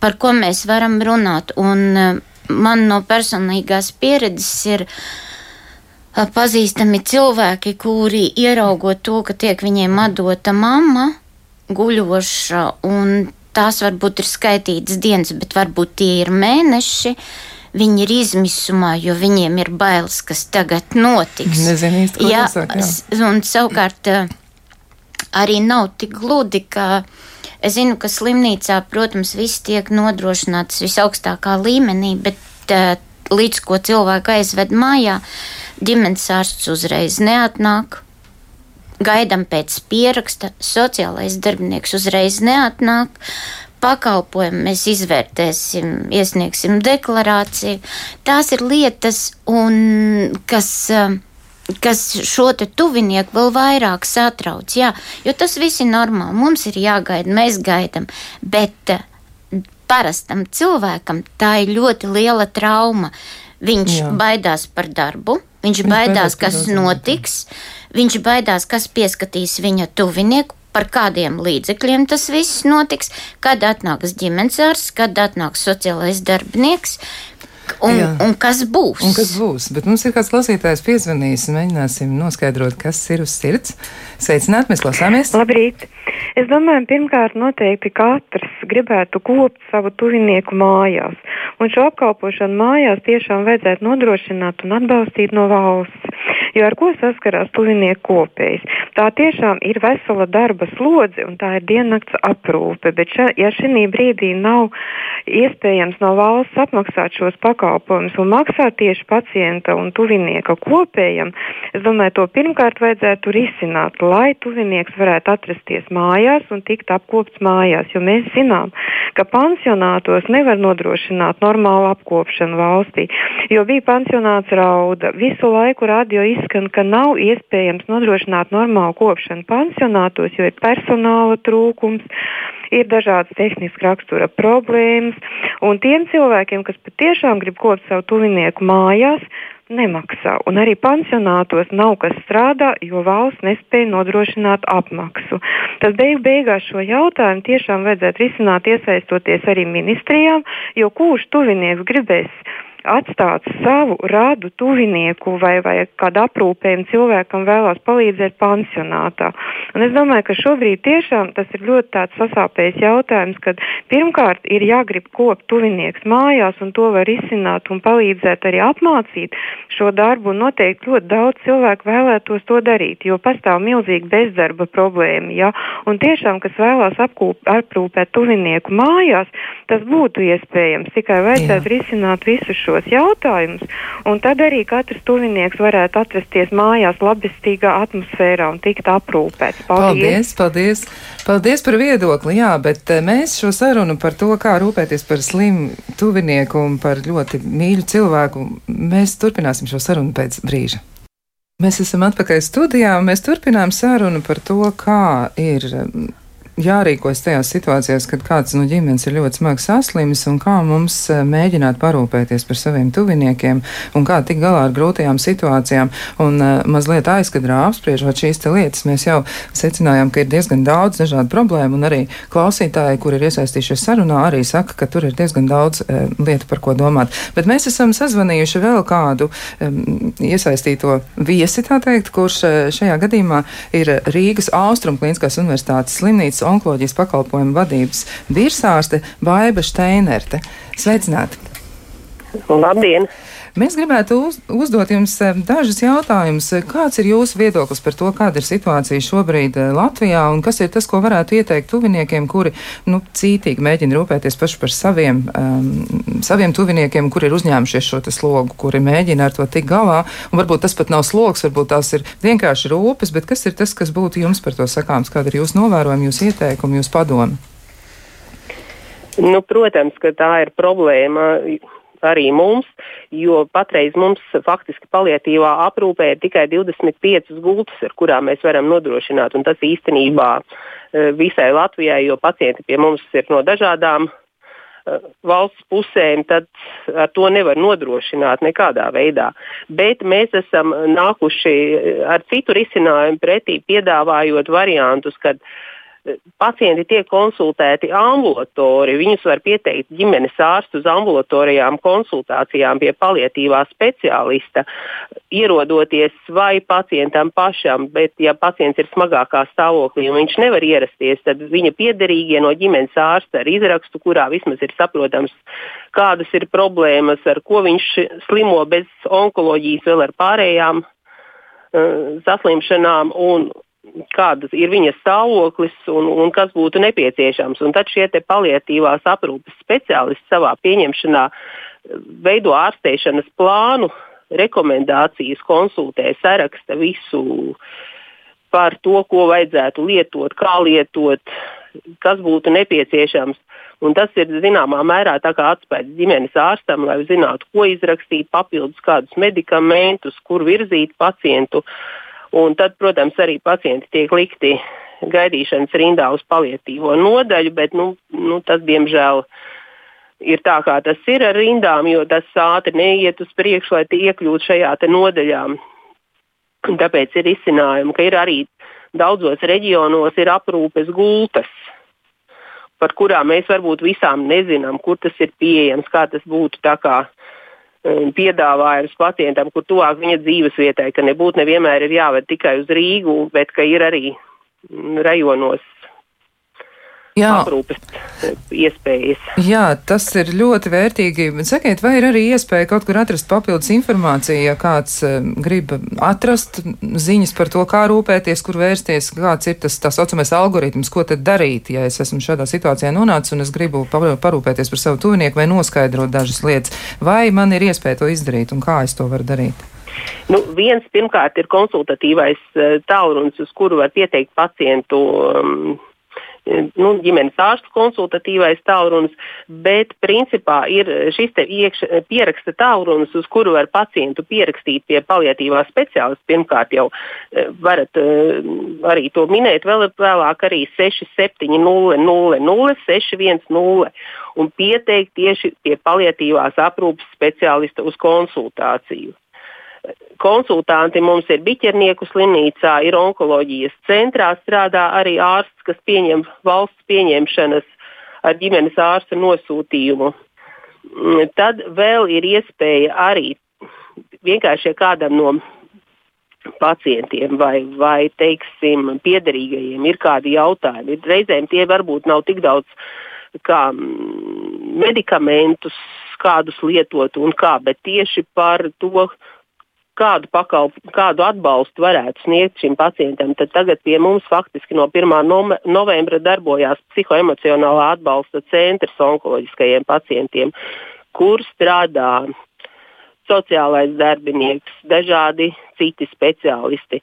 par ko mēs varam runāt? Un eh, man no personīgās pieredzes ir eh, pazīstami cilvēki, kuri ieraugot to, ka tiek viņiem atdota mamma guļoša, un tās varbūt ir skaitītas dienas, bet varbūt tie ir mēneši viņi ir izmisumā, jo viņiem ir bailes, kas tagad notiks. Nezinu īsti, ko jā, pasaka, jā. Un savukārt eh, arī nav tik gludi, ka es zinu, ka slimnīcā, protams, viss tiek nodrošināts visaugstākā līmenī, bet eh, līdz ko cilvēku aizved mājā, ģimenes ārsts uzreiz neatnāk. Gaidām pēc pieraksta, sociālais darbinieks uzreiz neatnāk, pakalpojumu mēs izvērtēsim, iesniegsim deklarāciju. Tās ir lietas, un, kas, um, kas šo tuvinieku vēl vairāk satrauc. Jā, jo tas viss ir normāli. Mums ir jāgaida, mēs gaidām. Bet uh, parastam cilvēkam tā ir ļoti liela trauma. Viņš Jā. baidās par darbu, viņš, viņš baidās, kas notiks, viņš baidās, kas pieskatīs viņa tuvinieku, par kādiem līdzekļiem tas viss notiks, kad atnāks ģimenes ārsts, kad atnāks sociālais darbinieks. Un, Jā. un kas būs? Un kas būs? Bet mums ir kāds klausītājs piezvanījis, mēģināsim noskaidrot, kas ir uz sirds. Sveicināt, mēs klausāmies! Labrīt! Es domāju, pirmkārt, noteikti katrs gribētu kopt savu tuvinieku mājās. Un šo apkalpošanu mājās tiešām vajadzētu nodrošināt un atbalstīt no valsts. Jo ar ko saskarās tuvinieku kopējs? Tā tiešām ir vesela darba slodze un tā ir diennakts aprūpe. Bet ša, ja šī brīdī nav iespējams no valsts apmaksāt šos pakalpojumus un maksāt tieši pacienta un tuvinieka kopējam, es domāju, to pirmkārt vajadzētu risināt, lai tuvinieks varētu atrasties mājās un tikt apkopts mājās, jo mēs zinām, ka pansionātos nevar nodrošināt normālu apkopšanu valstī, jo bija pansionāts rauda, visu laiku radio izskan, ka nav iespējams nodrošināt normālu kopšanu pansionātos, jo ir personāla trūkums ir dažādas tehniskas rakstura problēmas, un tiem cilvēkiem, kas patiešām grib kopt savu tuvinieku mājās, nemaksā. Un arī pansionātos nav kas strādā, jo valsts nespēja nodrošināt apmaksu. Tas beig beigās šo jautājumu tiešām vajadzētu risināt iesaistoties arī ministrijām, jo kurš tuvinieks gribēs atstāt savu radu tuvinieku vai, vai kādu aprūpējumu cilvēkam vēlās palīdzēt pansionātā. Un es domāju, ka šobrīd tiešām tas ir ļoti tāds sasāpējis jautājums, kad pirmkārt ir jāgrib kopt tuvinieks mājās un to var izsināt un palīdzēt arī apmācīt šo darbu. Noteikti ļoti daudz cilvēku vēlētos to darīt, jo pastāv milzīga bezdarba problēma. Ja? Un tiešām, kas vēlās apkūp, aprūpēt tuvinieku mājās, tas būtu iespējams. Tikai vajadzētu Jā. risināt visus šos jautājumus, un tad arī katrs tuvinieks varētu atrasties mājās labestīgā atmosfērā un tikt aprūpēts. Paldies! Paldies, paldies, paldies par viedokli, jā, bet eh, mēs šo sarunu par to, kā rūpēties par slimu tuvinieku un par ļoti mīļu cilvēku, mēs turpināsim šo sarunu pēc brīža. Mēs esam atpakaļ studijā, un mēs turpinām sarunu par to, kā ir jārīkojas tajās situācijās, kad kāds no ģimenes ir ļoti smagi saslimis un kā mums e, mēģināt parūpēties par saviem tuviniekiem un kā tikt galā ar grūtajām situācijām. Un uh, mazliet aizkadrā apspriežot šīs lietas, mēs jau secinājām, ka ir diezgan daudz dažādu problēmu un arī klausītāji, kur ir iesaistījušies sarunā, arī saka, ka tur ir diezgan daudz uh, lietu, par ko domāt. Bet mēs esam sazvanījuši vēl kādu um, iesaistīto viesi, tā teikt, kurš uh, šajā gadījumā ir Rīgas Austrumklīniskās universitātes slimnīcas onkoloģijas pakalpojumu vadības virsārste Baiba Steinerte. Sveicināti! Labdien! Mēs gribētu uz, uzdot jums eh, dažus jautājumus. Kāds ir jūsu viedoklis par to, kāda ir situācija šobrīd eh, Latvijā un kas ir tas, ko varētu ieteikt tuviniekiem, kuri nu, cītīgi mēģina rūpēties paši par saviem, um, saviem tuviniekiem, kuri ir uzņēmušies šo slogu, kuri mēģina ar to tikt galā. Un varbūt tas pat nav sloks, varbūt tās ir vienkārši rūpes, bet kas ir tas, kas būtu jums par to sakāms? Kāda ir jūsu novērojuma, jūsu ieteikumi, jūsu padomi? Nu, protams, ka tā ir problēma arī mums, jo patreiz mums faktiski palietīvā aprūpē ir tikai 25 gultas, ar kurām mēs varam nodrošināt. Un tas īstenībā e, visai Latvijai, jo pacienti pie mums ir no dažādām e, valsts pusēm, tad ar to nevar nodrošināt nekādā veidā. Bet mēs esam nākuši ar citu risinājumu pretī, piedāvājot variantus, kad uh, pacienti tiek konsultēti ambulatori. Viņus var pieteikt ģimenes ārstu uz ambulatorijām konsultācijām pie palietīvā speciālista, ierodoties vai pacientam pašam, bet ja pacients ir smagākā stāvoklī un viņš nevar ierasties, tad viņa piederīgie no ģimenes ārsta ar izrakstu, kurā vismaz ir saprotams, kādas ir problēmas, ar ko viņš slimo bez onkoloģijas, vēl ar pārējām uh, saslimšanām. Un, kādas ir viņa stāvoklis un, un kas būtu nepieciešams. Un tad šie paliatīvās aprūpes speciālisti savā pieņemšanā eh, veido ārstēšanas plānu, rekomendācijas, konsultē, saraksta visu par to, ko vajadzētu lietot, kā lietot, kas būtu nepieciešams. Un tas ir zināmā mērā atspējis ģimenes ārstam, lai zinātu, ko izrakstīt, papildus kādus medikamentus, kur virzīt pacientu. Uh, Un tad, protams, arī pacienti tiek likti gaidīšanas rindā uz palietīvo nodaļu, bet nu, nu, tas, diemžēl, ir tā, kā tas ir ar rindām, jo tas ātri neiet uz priekšu, lai iekļūtu šajā nodaļā. Un tāpēc ir izcinājumi, ka ir arī daudzos reģionos ir aprūpes gultas, par kurām mēs varbūt visām nezinām, kur tas ir pieejams, kā tas būtu kā piedāvājums pacientam, kur tuvāk viņa dzīves vietai, ka nebūtu nevienmēr jāved tikai uz Rīgu, bet ka ir arī mm, rajonos Jā. aprūpes eh, iespējas. Jā, tas ir ļoti vērtīgi. Sakiet, vai ir arī iespēja kaut kur atrast papildus informāciju, ja kāds uh, grib atrast ziņas par to, kā rūpēties, kur vērsties, kāds ir tas tā saucamais algoritms, ko tad darīt, ja es esmu šādā situācijā nonācis un es gribu parūpēties par savu tuvinieku vai noskaidrot dažas lietas. Vai man ir iespēja to izdarīt un kā es to varu darīt? Nu, viens pirmkārt ir konsultatīvais uh, tālrunis, uz kuru var pieteikt pacientu um, nu, ģimenes ārsta konsultatīvais tālrunis, bet principā ir šis iekš, pieraksta tālrunis, uz kuru var pacientu pierakstīt pie paliatīvā speciālista. Pirmkārt, jau eh, varat eh, arī to minēt, vēl vēlāk arī 6700 610 un pieteikt tieši pie paliatīvās aprūpas speciālista uz konsultāciju konsultanti mums ir Biķernieku slimnīcā, ir onkoloģijas centrā, strādā arī ārsts, kas pieņem valsts pieņemšanas ar ģimenes ārsta nosūtījumu. Mm, tad vēl ir iespēja arī vienkārši kādam no pacientiem vai, vai teiksim, piederīgajiem ir kādi jautājumi. Reizēm tie varbūt nav tik daudz kā mm, medikamentus, kādus lietot un kā, bet tieši par to, kādu, pakalp, kādu atbalstu varētu sniegt šim pacientam, tad tagad pie mums faktiski no 1. novembra darbojās psihoemocionālā atbalsta centrs onkoloģiskajiem pacientiem, kur strādā sociālais darbinieks, dažādi citi speciālisti,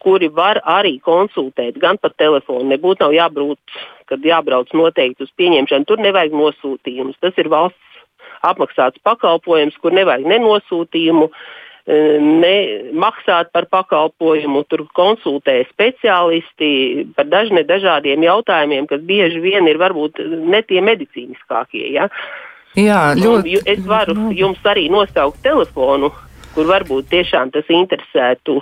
kuri var arī konsultēt gan pa telefonu. Nebūtu nav jābrūt, kad jābrauc noteikti uz pieņemšanu. Tur nevajag nosūtījumus. Tas ir valsts apmaksāts pakalpojums, kur nevajag ne nemaksāt par pakalpojumu, tur konsultē speciālisti par dažne dažādiem jautājumiem, kas bieži vien ir varbūt ne tie medicīniskākie. Ja? Jā, ļoti. Es varu jums arī nosaukt telefonu, kur varbūt tiešām tas interesētu.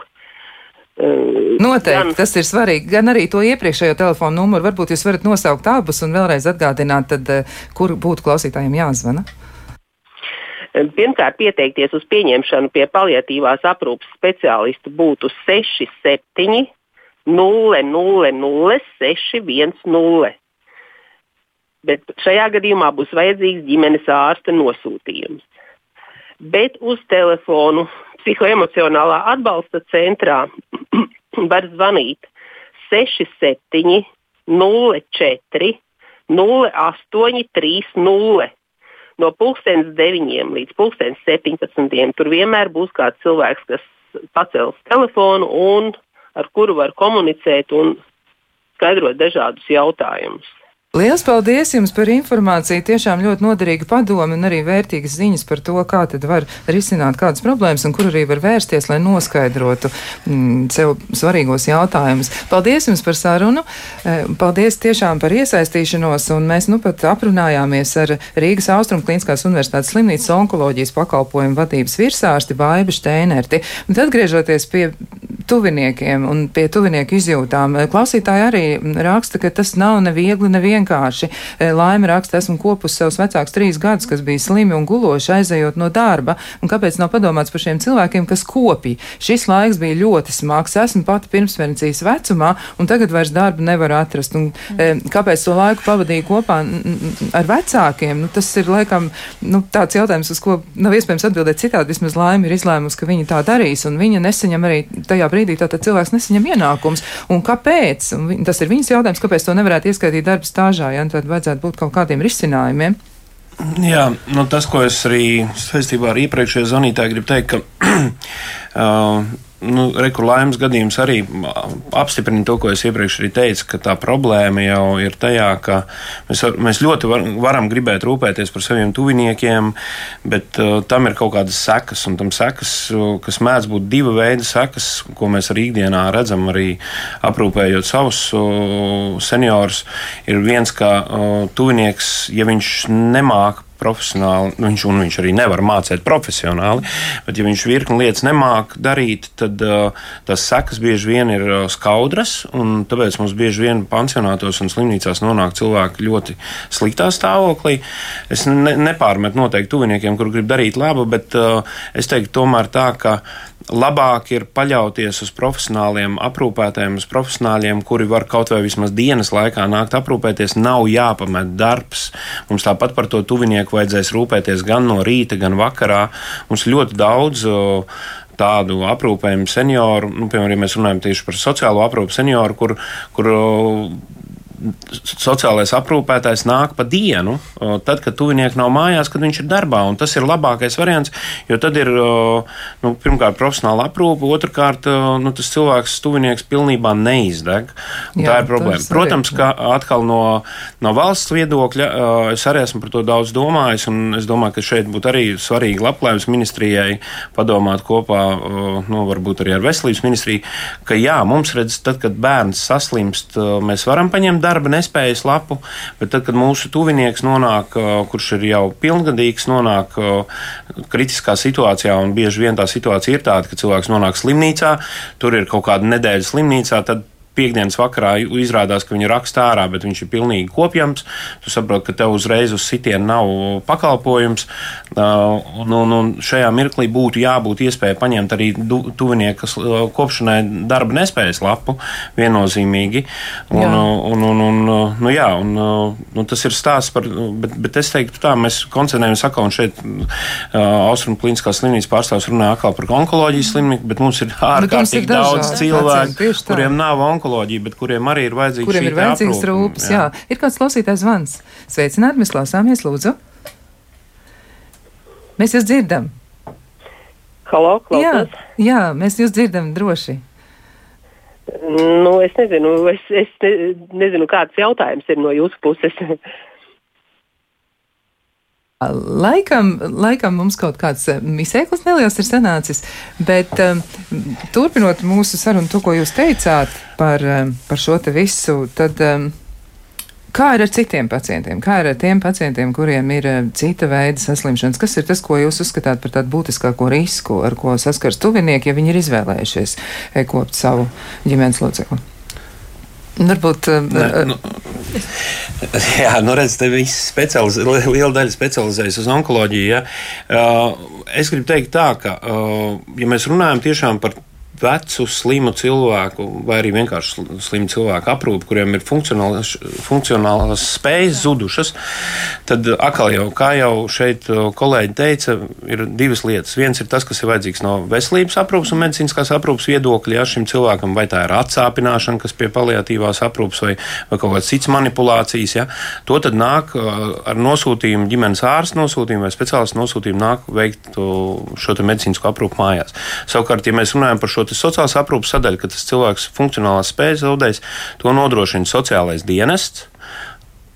Uh, Noteikti gan, tas ir svarīgi. Gan arī to iepriekšējo telefonu numuru. Varbūt jūs varat nosaukt abus un vēlreiz atgādināt, tad, uh, kur būtu klausītājiem jāzvana. Pirmkārt, pieteikties uz pieņemšanu pie paliatīvās aprūpas speciālistu būtu 67 000 610. Bet šajā gadījumā būs vajadzīgs ģimenes ārsta nosūtījums. Bet uz telefonu psihoemocionālā atbalsta centrā var zvanīt 67 04 0830 no pulkstenes 9 līdz pulkstenes 17. Tur vienmēr būs kāds cilvēks, kas pacels telefonu un ar kuru var komunicēt un skaidrot dažādus jautājumus. Lielas paldies jums par informāciju. Tiešām ļoti noderīga padoma un arī vērtīgas ziņas par to, kā tad var risināt kādas problēmas un kur arī var vērsties, lai noskaidrotu mm, sev svarīgos jautājumus. Paldies jums par sarunu. E, paldies tiešām par iesaistīšanos. Un mēs nu pat aprunājāmies ar Rīgas Austrum Kliniskās Universitātes slimnīcas onkoloģijas pakalpojumu vadības virsārsti Baibu Šteinerti. Un tad griežoties pie tuviniekiem un pie tuvinieku izjūtām, e, klausītāji arī raksta, ka tas nav neviegli, nevienkārši vienkārši. E, Laima raksta, esmu kopus savus vecākus trīs gadus, kas bija slimi un guloši aizejot no darba. Un kāpēc nav padomāts par šiem cilvēkiem, kas kopī? Šis laiks bija ļoti smags. Esmu pati pirmsvencijas vecumā, un tagad vairs darbu nevar atrast. Un, e, kāpēc to laiku pavadīju kopā ar vecākiem? Nu, tas ir laikam nu, tāds jautājums, uz ko nav iespējams atbildēt citādi. Vismaz Laima ir izlēmusi, ka viņa tā darīs, un viņa nesaņem arī tajā brīdī, tātad cilvēks nesaņem ienākums. Un kāpēc? Un tas ir viņas jautājums, kāpēc to nevarētu ieskaitīt darba stāvā gāžā, ja tad vajadzētu būt kaut kādiem risinājumiem. Jā, nu tas, ko es arī saistībā ar iepriekšējo zvanītāju gribu teikt, ka uh, nu, Rekurlaimas gadījums arī apstiprina to, ko es iepriekš arī teicu, ka tā problēma jau ir tajā, ka mēs, var, mēs ļoti var, varam gribēt rūpēties par saviem tuviniekiem, bet uh, tam ir kaut kādas sekas, un tam sekas, kas mēdz būt diva veida sekas, ko mēs arī ikdienā redzam, arī aprūpējot savus uh, seniorus, ir viens, ka uh, tuvinieks, ja viņš nemāk profesionāli, nu, viņš, un viņš arī nevar mācīt profesionāli, bet ja viņš virkni lietas nemāk darīt, tad uh, tas sekas bieži vien ir uh, skaudras, tāpēc mums bieži vien pansionātos un slimnīcās nonāk cilvēki ļoti sliktā stāvoklī. Es ne, nepārmetu noteikti tuviniekiem, kur grib darīt labu, bet uh, es teiktu tomēr tā, ka labāk ir paļauties uz profesionāliem aprūpētājiem, uz profesionāļiem, kuri var kaut vai vismaz dienas laikā nākt aprūpēties. Nav jāpamet darbs. Mums tāpat par to tuvinieku vajadzēs rūpēties gan no rīta, gan vakarā. Mums ļoti daudz tādu aprūpējumu senioru, nu, piemēram, ja mēs runājam tieši par sociālo aprūpu senioru, kur, kur sociālais aprūpētājs nāk pa dienu, tad, kad tuvinieki nav mājās, kad viņš ir darbā. Tas ir labākais variants, jo tad ir nu, pirmkārt profesionāla aprūpe, otrkārt nu, tas cilvēks, tuvinieks, pilnībā neizdeg. Jā, tā ir problēma. Protams, ka atkal no, no valsts viedokļa es arī esmu par to daudz domājis, un es domāju, ka šeit būtu arī svarīgi labklājības ministrijai padomāt kopā, nu, varbūt arī ar veselības ministriju, ka jā, mums redz, tad, kad bērns saslimst, mēs varam paņemt darba nespējas lapu, bet tad, kad mūsu tuvinieks nonāk, kurš ir jau pilngadīgs, nonāk kritiskā situācijā, un bieži vien tā situācija ir tāda, ka cilvēks nonāk slimnīcā, tur ir kaut kāda nedēļa slimnīcā, tad piekdienas vakarā izrādās, ka viņa raksta ārā, bet viņš ir pilnīgi kopjams. Tu saproti, ka tev uzreiz uz sitienu nav pakalpojums. Un, un, un šajā mirklī būtu jābūt iespējai paņemt arī tuvinieka kopšanai darba nespējas lapu viennozīmīgi. Un, jā. un, un, un, nu, jā, un, nu, tas ir stāsts par, bet, bet es teiktu tā, mēs koncentrējamies atkal, un šeit Austrum Kliniskās slimnīcas pārstāvs runā atkal par onkoloģijas slimību, bet mums ir ārkārtīgi daudz cilvēku, kuriem nav onkoloģijas onkoloģiju, bet kuriem arī ir vajadzīgs kuriem ir vajadzīgs aprūp, rūpes. Jā. jā, ir kāds klausītājs zvans. Sveicināti, mēs klausāmies, lūdzu. Mēs jūs dzirdam. Halo, klausās. jā, jā, mēs jūs dzirdam droši. Nu, es nezinu, es, es ne, nezinu, kāds jautājums ir no jūsu puses. Laikam, laikam mums kaut kāds eh, misēklis neliels ir sanācis, bet um, turpinot mūsu sarunu, to, ko jūs teicāt par, um, par šo te visu, tad um, kā ir ar citiem pacientiem? Kā ir ar tiem pacientiem, kuriem ir cita veida saslimšanas? Kas ir tas, ko jūs uzskatāt par tādu būtiskāko risku, ar ko saskars tuvinieki, ja viņi ir izvēlējušies kopt savu ģimenes locekli? Varbūt. Ne, nu, jā, nu redz, te viss liela daļa specializējas uz onkoloģiju. Ja. Uh, es gribu teikt tā, ka, ja mēs runājam tiešām par vecu, slimu cilvēku, vai arī vienkārši slimu cilvēku aprūpi, kuriem ir funkcionālas, funkcionālas spējas zudušas, tad atkal jau, kā jau šeit kolēģi teica, ir divas lietas. Viens ir tas, kas ir vajadzīgs no veselības aprūpas un medicīniskās aprūpas viedokļa, ja šim cilvēkam vai tā ir atsāpināšana, kas pie paliatīvās aprūpas vai, vai kaut kādas citas manipulācijas, ja, to tad nāk ar nosūtījumu, ģimenes ārsta nosūtījumu vai speciālistu nosūtījumu nāk veikt šo medicīnisko aprūpu mājās. Savukārt, ja mēs runājam par šo sociālās aprūpas sadaļu, ka tas cilvēks funkcionālās spējas zaudējis, to nodrošina sociālais dienests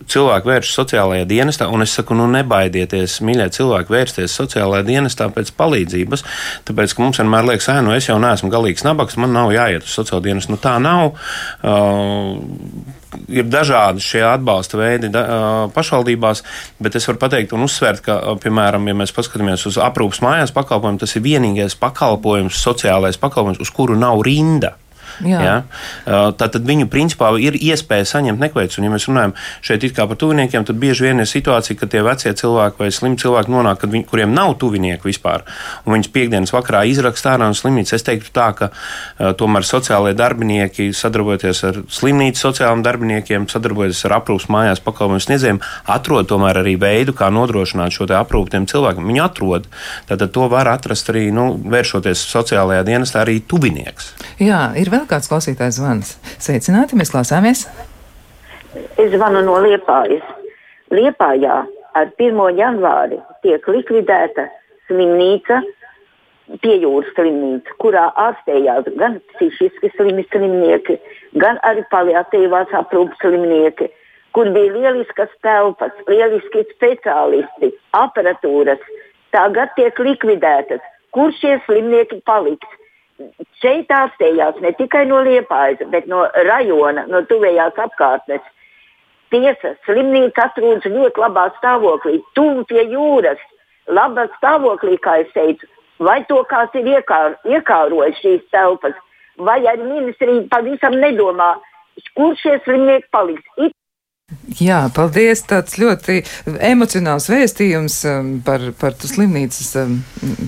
cilvēki vēršas sociālajā dienestā, un es saku, nu nebaidieties, mīļie cilvēki, vērsties sociālajā dienestā pēc palīdzības, tāpēc, ka mums vienmēr liekas, ah, nu es jau neesmu galīgs nabaks, man nav jāiet uz sociālo dienestu. Nu tā nav. Uh, ir dažādi šie atbalsta veidi da, pašvaldībās, bet es varu pateikt un uzsvērt, ka, piemēram, ja mēs paskatāmies uz aprūpas mājās pakalpojumu, tas ir vienīgais pakalpojums, sociālais pakalpojums, uz kuru nav rinda. Jā. Ja? Tātad viņu principā ir iespēja saņemt nekveicus. Un, ja mēs runājam šeit par tuviniekiem, tad bieži vien ir situācija, ka tie vecie cilvēki vai slimi cilvēki nonāk, viņi, kuriem nav tuvinieku vispār, un viņus piekdienas vakarā izraksta ārā no slimnīcas. Es teiktu tā, ka uh, tomēr sociālai darbinieki, sadarbojoties ar slimnīcas sociālajiem darbiniekiem, sadarbojoties ar aprūpas mājās pakalpojumu sniedzējiem, atrod tomēr arī veidu, kā nodrošināt šo aprūpu tiem cilvēkiem. Viņi atrod. Tātad to var atrast arī, nu, vēršoties sociālajā dienestā, arī tuvinieks. Jā, ir vēl kāds klausītājs zvans. Sveicināti, mēs klausāmies! Es zvanu no Liepājas. Liepājā ar 1. janvāri tiek likvidēta slimnīca, piejūras slimnīca, kurā ārstējās gan psihiski slimi slimnieki, gan arī paliatīvās aprūpas slimnieki, kur bija lieliskas telpas, lieliski speciālisti, aparatūras. Tagad tiek likvidētas. Kur šie slimnieki paliks? Šeit ārstējās ne tikai no Liepājas, bet no rajona, no tuvējās apkārtnes. Tiesa, slimnīca atrodas ļoti labā stāvoklī, tuvu pie jūras, labā stāvoklī, kā es teicu. Vai to kāds ir iekār, iekārojis šīs telpas, vai arī ministrija pavisam nedomā, kur šie slimnieki paliks. It Jā, paldies. Tāds ļoti emocionāls vēstījums um, par, par slimnīcas, um,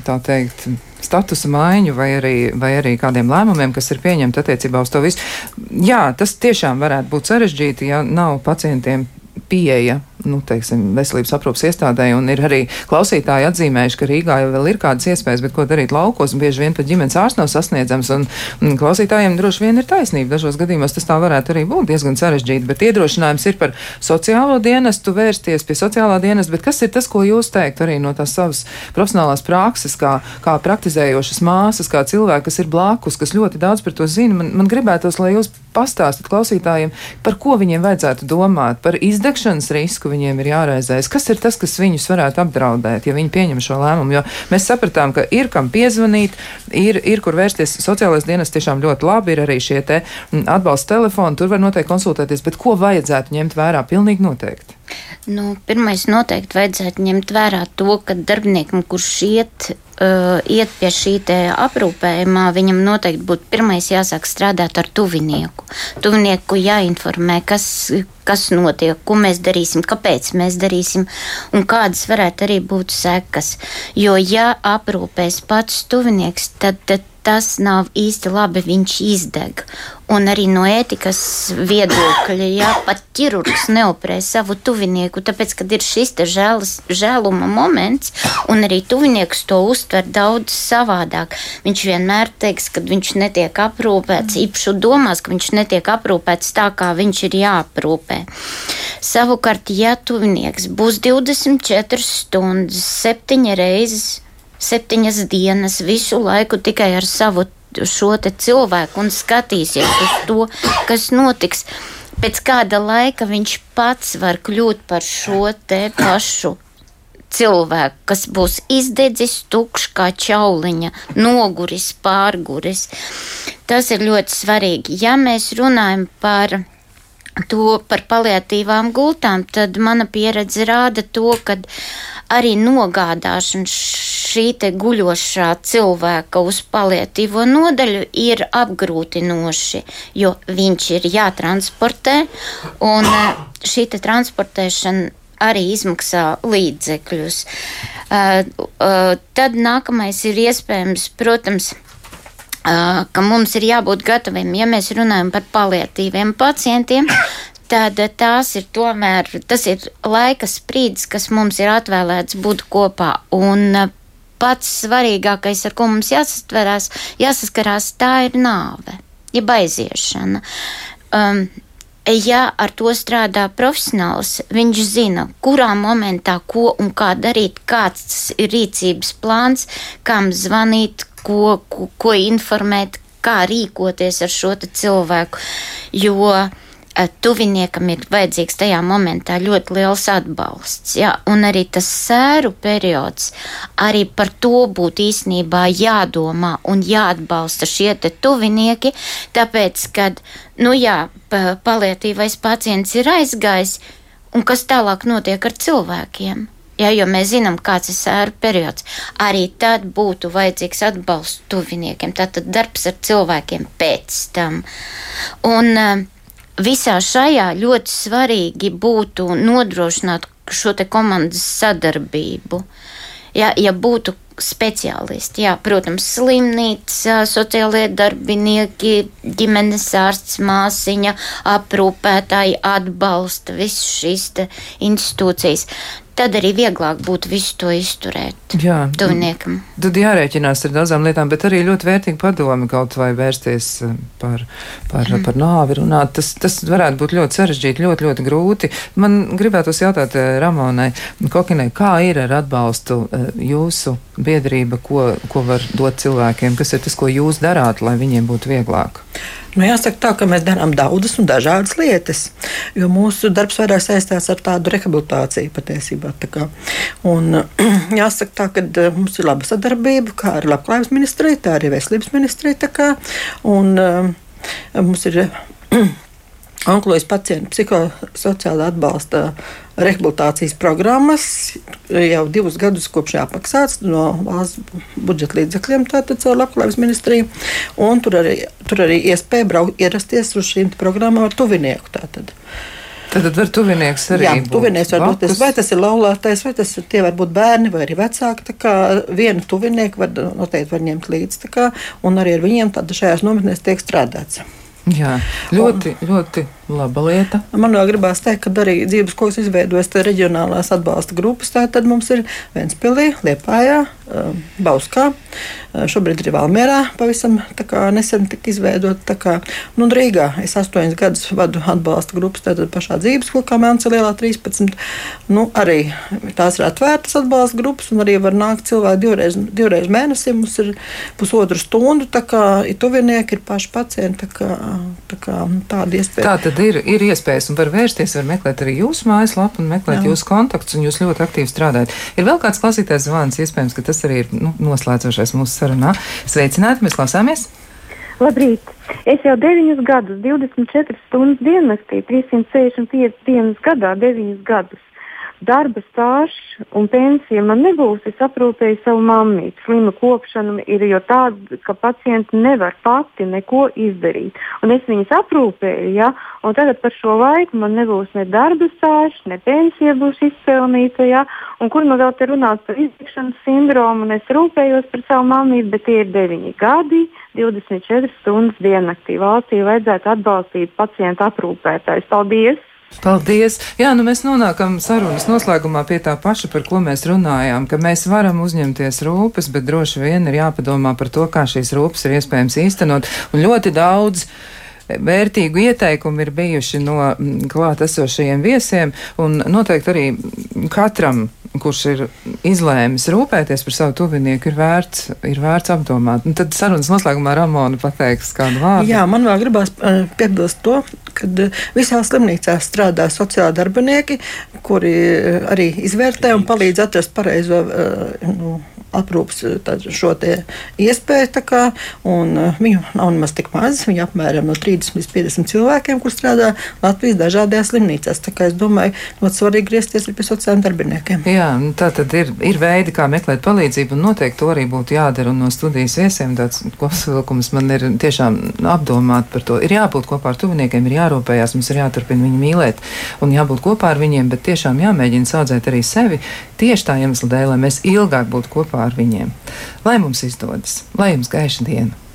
tā teikt, statusa maiņu vai arī, vai arī kādiem lēmumiem, kas ir pieņemti attiecībā uz to visu. Jā, tas tiešām varētu būt sarežģīti, ja nav pacientiem pieeja nu, teiksim, veselības aprūpas iestādē. Ir arī klausītāji atzīmējuši, ka Rīgā jau ir kādas iespējas, bet ko darīt laukos, un bieži vien pat ģimenes ārsts nav sasniedzams. Un, un klausītājiem droši vien ir taisnība. Dažos gadījumos tas tā varētu arī būt diezgan sarežģīti, bet iedrošinājums ir par sociālo dienestu vērsties pie sociālā dienesta. Kas ir tas, ko jūs teikt arī no tās savas profesionālās prakses, kā, kā praktizējošas māsas, kā cilvēki, kas ir blakus, kas ļoti daudz par to zina? Man, man gribētos, lai jūs pastāstat klausītājiem, par ko viņiem vajadzētu domāt, par izdegšanas risku viņiem ir jāraizējas. Kas ir tas, kas viņus varētu apdraudēt, ja viņi pieņem šo lēmumu? Jo mēs sapratām, ka ir kam piezvanīt, ir, ir kur vērsties. Sociālais dienas tiešām ļoti labi, ir arī šie te mm, atbalsta telefoni, tur var noteikti konsultēties, bet ko vajadzētu ņemt vērā? Pilnīgi noteikti. Nu, pirmais noteikti vajadzētu ņemt vērā to, ka darbiniekam, kurš iet, uh, iet pie šī aprūpējumā, viņam noteikti būtu pirmais jāsāk strādāt ar tuvinieku. Tuvinieku jāinformē, kas, kas notiek, ko mēs darīsim, kāpēc mēs darīsim un kādas varētu arī būt sekas. Jo, ja aprūpēs pats tuvinieks, tad, tad tas nav īsti labi, viņš izdeg. Un arī no ētikas viedokļa, ja pat ķirurgs neoperē savu tuvinieku, tāpēc, kad ir šis žēlas, žēluma moments, un arī tuvinieks to uztver daudz savādāk. Viņš vienmēr teiks, ka viņš netiek aprūpēts, īpaši domās, ka viņš netiek aprūpēts tā, kā viņš ir jāaprūpē. Savukārt, ja tuvinieks būs 24 stundas, 7 reizes septiņas dienas visu laiku tikai ar savu šo cilvēku un skatīsies uz to, kas notiks. Pēc kāda laika viņš pats var kļūt par šo te pašu cilvēku, kas būs izdedzis, tukšs kā čauliņa, noguris, pārguris. Tas ir ļoti svarīgi. Ja mēs runājam par to par paliatīvām gultām, tad mana pieredze rāda to, ka arī nogādāšana šī te guļošā cilvēka uz palietīvo nodaļu ir apgrūtinoši, jo viņš ir jātransportē, un eh, šī te transportēšana arī izmaksā līdzekļus. Uh, uh, tad nākamais ir iespējams, protams, uh, ka mums ir jābūt gataviem, ja mēs runājam par palietīviem pacientiem, tad tās ir tomēr tas ir laika sprīdis, kas mums ir atvēlēts būt kopā. Un pats svarīgākais, ar ko mums jāsastverās, jāsaskarās, tā ir nāve, jeb aiziešana. Um, ja ar to strādā profesionāls, viņš zina, kurā momentā ko un kā darīt, kāds ir rīcības plāns, kam zvanīt, ko, ko, ko informēt, kā rīkoties ar šo cilvēku. Jo Eh, tuviniekam ir vajadzīgs tajā momentā ļoti liels atbalsts. Ja? Un arī tas sēru periods, arī par to būtu īstenībā jādomā un jāatbalsta šie tuvinieki, tāpēc, kad, nu jā, palietīvais pacients ir aizgājis, un kas tālāk notiek ar cilvēkiem? Ja, jo mēs zinām, kāds ir sēru periods. Arī tad būtu vajadzīgs atbalsts tuviniekiem. Tātad darbs ar cilvēkiem pēc tam. Un, uh, visā šajā ļoti svarīgi būtu nodrošināt šo komandas sadarbību. Ja, ja būtu speciālisti, jā, protams, slimnīca, sociālie darbinieki, ģimenes ārsts, māsiņa, aprūpētāji atbalsta visas šīs institūcijas tad arī vieglāk būtu visu to izturēt. Jā, tuviniekam. Tad jārēķinās ar daudzām lietām, bet arī ļoti vērtīgi padomi kaut vai vērsties eh, par, par, mm. par nāvi runāt. Tas, tas varētu būt ļoti sarežģīti, ļoti, ļoti grūti. Man gribētos jautāt eh, Ramonai Kokinai, kā ir ar atbalstu eh, jūsu biedrība, ko, ko var dot cilvēkiem, kas ir tas, ko jūs darāt, lai viņiem būtu vieglāk? Nu, jāsaka, tā, ka mēs darām daudzas un dažādas lietas, jo mūsu darbs vairāk saistās ar tādu rehabilitāciju patiesībā. Tā un, jāsaka, tā, ka eh, mums ir laba sadarbība kā ar Labklājības ministriju, tā arī Veselības ministriju. Kā, un, uh, mums ir onkoloģijas pacientu psihosociāla atbalsta rehabilitācijas programmas jau divus gadus kopš apmaksāts no valsts budžeta līdzekļiem, tātad caur labklājības ministriju. Un tur arī, tur arī iespēja braukt, ierasties uz šīm programmām ar tuvinieku. Tātad. Tad, var tuvinieks arī Jā, būt tuvinieks var būt, blakus. vai tas ir laulātais, vai tas ir tie var būt bērni, vai arī vecāki. Tā kā vienu tuvinieku var noteikti var ņemt līdzi, kā, un arī ar viņiem tad šajās nometnēs tiek strādāts. Jā, ļoti, ļoti laba lieta. Man vēl gribās teikt, ka arī dzīves koks izveidojas reģionālās atbalsta grupas. Tātad mums ir Ventspilī, Liepājā, um, Bauskā, uh, šobrīd arī Valmierā pavisam nesen tika izveidota. Nu, Rīgā es astoņus gadus vadu atbalsta grupas, tātad pašā dzīves kokā Mēnca lielā 13. Nu, arī tās ir atvērtas atbalsta grupas, un arī var nākt cilvēki divreiz, divreiz mēnesī. Mums ir pusotru stundu, tā kā ir tuvinieki, ir paši pacienti, tā kā, tā kā nu, tāda iespēja. Tā tad ir, ir iespējas, un var vērsties, var meklēt arī jūsu mājaslapu un meklēt Jā. jūsu kontaktus, un jūs ļoti aktīvi strādājat. Ir vēl kāds klausītājs zvans, iespējams, ka tas arī ir nu, noslēdzošais mūsu sarunā. Sveicināti, mēs klausāmies! Labrīt! Es jau 9 gadus, 24 stundas diennaktī, 365 dienas gadā, 9 gadus. Darba stāsts un pensija man nebūs. Es aprūpēju savu mammīti. Slima kopšana ir jau tāda, ka pacienti nevar pati neko izdarīt. Un es viņus aprūpēju, ja? un tagad par šo laiku man nebūs ne darba stāsts, ne pensija būs izpelnīta. Ja? Un kur nu vēl te runāt par iztikšanas sindromu, un es rūpējos par savu mammīti, bet tie ir 9 gadi. 24 stundas diennaktī valstī vajadzētu atbalstīt pacientu aprūpētājus. Paldies! Paldies! Jā, nu mēs nonākam sarunas noslēgumā pie tā paša, par ko mēs runājām, ka mēs varam uzņemties rūpes, bet droši vien ir jāpadomā par to, kā šīs rūpes ir iespējams īstenot. Un ļoti daudz vērtīgu ieteikumu ir bijuši no mm, klāt esošajiem viesiem, un noteikti arī katram, kurš ir izlēmis rūpēties par savu tuvinieku, ir vērts, ir vērts apdomāt. Un tad sarunas noslēgumā Ramona pateiks kādu vārdu. Jā, man vēl gribās uh, piebilst to, ka uh, visās slimnīcās strādā sociāli darbinieki, kuri uh, arī izvērtē un palīdz atrast pareizo nu, aprūpas tad, šo iespēju. Kā, uh, viņu nav nemaz tik maz. Viņi apmēram no 30 līdz 50 cilvēkiem, kur strādā Latvijas dažādajās slimnīcās. Es domāju, ļoti svarīgi griezties pie sociālajiem darbiniekiem. Jā, nu tā tad ir, ir veidi, kā meklēt palīdzību, un noteikti to arī būtu jādara. No studijas viesiem tāds kopsavilkums man ir tiešām apdomāt par to. Ir jābūt kopā ar tuviniekiem, ir jārūpējās, mums ir jāturpina viņu mīlēt un jābūt kopā ar viņiem, bet tiešām jāmēģina saudzēt arī sevi tieši tā iemesla dēļ, lai mēs ilgāk būtu kopā ar viņiem. Lai mums izdodas, lai jums gaiša diena!